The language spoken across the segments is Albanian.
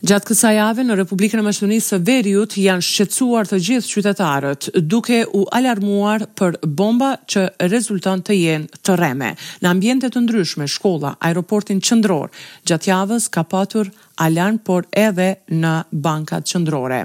Gjatë kësaj jave në Republikën e Maqedonisë së Veriut janë shqetësuar të gjithë qytetarët, duke u alarmuar për bomba që rezulton të jenë të rreme. Në ambiente të ndryshme, shkolla, aeroportin qendror, gjatë javës ka patur alarm por edhe në bankat qendrore.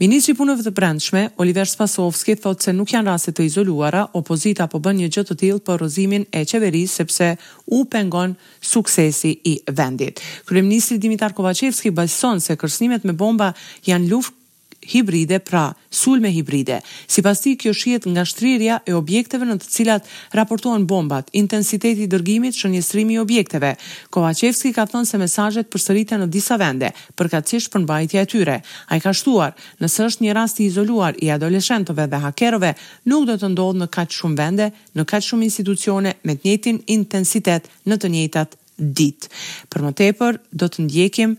Ministri i Punëve të Brendshme, Oliver Spasovski thotë se nuk janë raste të izoluara, opozita po bën një gjë të tillë për rrëzimin e qeverisë sepse u pengon suksesi i vendit. Kryeministri Dimitar Kovaçevski beson se kërcënimet me bomba janë luftë hibride, pra sulme hibride. Sipas tij, kjo shihet nga shtrirja e objekteve në të cilat raportohen bombat, intensiteti i dërgimit, shënjestrimi i objekteve. Kovaçevski ka thënë se mesazhet përsëriten në disa vende, përkatësisht përmbajtja e tyre. Ai ka shtuar, Nëse është një rast i izoluar i adoleshentëve dhe hakerëve, nuk do të ndodhë në kaq shumë vende, në kaq shumë institucione me të njëjtin intensitet në të njëjtat ditë. Për më tepër, do të ndjekim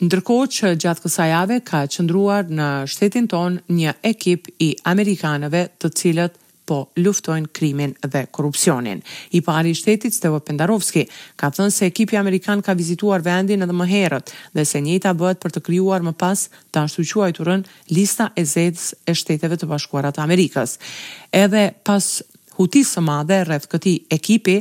Ndërkohë që gjatë kësaj jave ka qëndruar në shtetin tonë një ekip i amerikanëve të cilët po luftojnë krimin dhe korrupsionin. I pari i shtetit, Stevo Pendarovski, ka thënë se ekipi amerikan ka vizituar vendin edhe më herët dhe se e njëjta bëhet për të krijuar më pas të ashtuquajturën Lista e Zezë e Shteteve të Bashkuara të Amerikës. Edhe pas hutisë së madhe rreth këtij ekipi,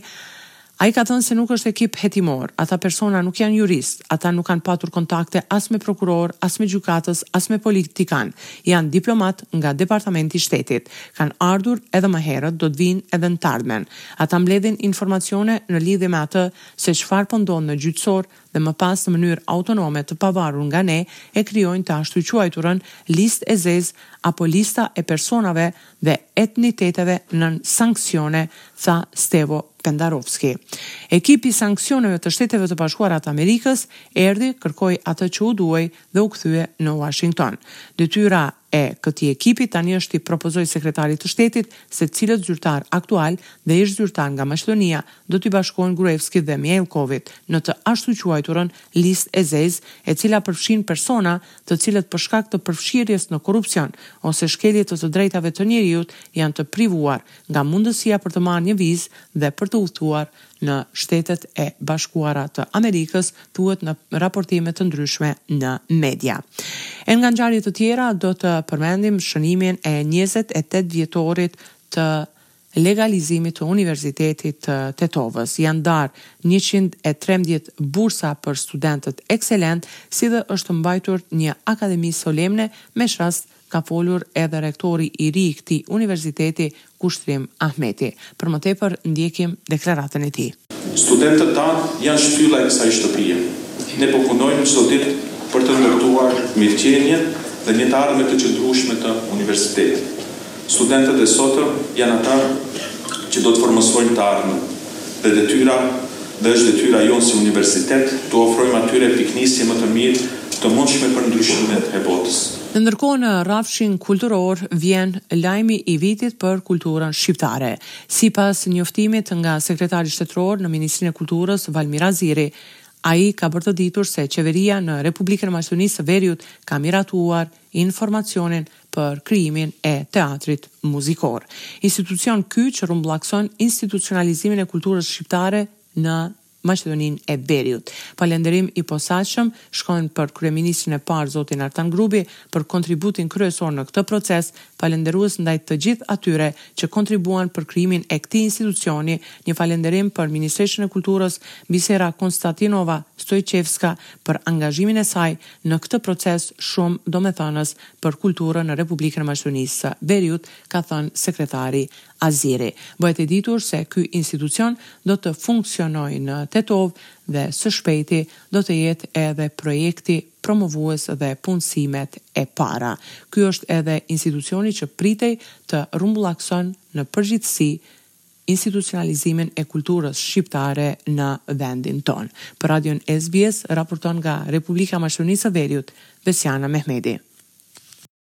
Ai ka thënë se nuk është ekip hetimor, ata persona nuk janë juristë, ata nuk kanë patur kontakte as me prokurorë, as me gjykatës, as me politikanë, janë diplomatë nga Departamenti i Shtetit, kanë ardhur edhe më herët, do të vijnë edhe në të ardhmen. Ata mbledhin informacione në lidhje me atë se çfarë po ndodh në gjyqësor dhe më pas në mënyrë autonome të pavarur nga ne e krijojnë të ashtuquajturën listë e zezë apo lista e personave dhe etniteteve nën sanksione, tha Stevo Pendarovski. Ekipi i sanksioneve të Shteteve të Bashkuara të Amerikës erdhi, kërkoi atë që u duhej dhe u kthye në Uashington. Detyra e këtij ekipi tani është t'i propozojë Sekretarit të Shtetit se cilët zyrtarë aktualë dhe ish-zyrtarë nga Maqedonia do t'i bashkohen Gruevskit dhe Mijallkovit në të ashtuquajturën Listë e Zezë e cila përfshin persona të cilët për shkak të përfshirjes në korrupsion ose shkelje të të drejtave të njeriut janë të privuar nga mundësia për të marrë një vizë dhe për të udhëtuar në Shtetet e Bashkuara të Amerikës, thuhet në raportime të ndryshme në media. E nga ngjarje të tjera do të përmendim shënimin e njëzet e tetë vjetorit të legalizimit të Universitetit të Tetovës. Janë ndarë njëqind e trembëdhjetë bursa për studentët ekselentë, si dhe është mbajtur një akademi solemne me ç'rast ka folur edhe rektori i ri i këtij universiteti, Kushtrim Ahmeti. Për më tepër, ndjekim deklaratën e tij. Studentët tanë janë shtylla e kësaj shtëpie. Ne po punojmë çdo ditë për të ndërtuar mirëqenien dhe një të ardhme të qëndrueshme të universitetit. Studentët e sotëm janë ata që do të formësojnë të ardhmen dhe detyra dhe është detyra jonë si universitet t'u ofrojmë atyre pikënisje më të mirë të mundshme për ndryshimet e botës. Ndërkohë në rrafshin kulturor vjen lajmi i vitit për kulturën shqiptare. Sipas njoftimit nga sekretari shtetëror në Ministrinë e Kulturës, Valmir Aziri, ai ka bërë të ditur se qeveria në Republikën e Maqedonisë së Veriut ka miratuar informacionin për krijimin e Teatrit Muzikor, institucion ky që rrumbullakëson institucionalizimin e kulturës shqiptare në Maqedoninë e Veriut. Falenderim i posaçëm shkon për kryeministrin e parë zotin Artan Grubi për kontributin kryesor në këtë proces, falënderues ndaj të gjithë atyre që kontribuan për krijimin e këtij institucioni, një falenderim për ministreshën e Kulturës, Bisera Konstantinova Stojçevska për angazhimin e saj në këtë proces shumë domethënës për kulturën në Republikën e Maqedonisë së Veriut, ka thënë sekretari Aziri. Bëhet e ditur se ky institucion do të funksionojë në Tetovë dhe së shpejti do të jetë edhe projekti promovues dhe punësimet e para. Ky është edhe institucioni që pritej të rrumbullakëson në përgjithësi institucionalizimin e kulturës shqiptare në vendin tonë. Për Radion SBS raporton nga Republika e Maqedonisë së Veriut, Besiana Mehmedi.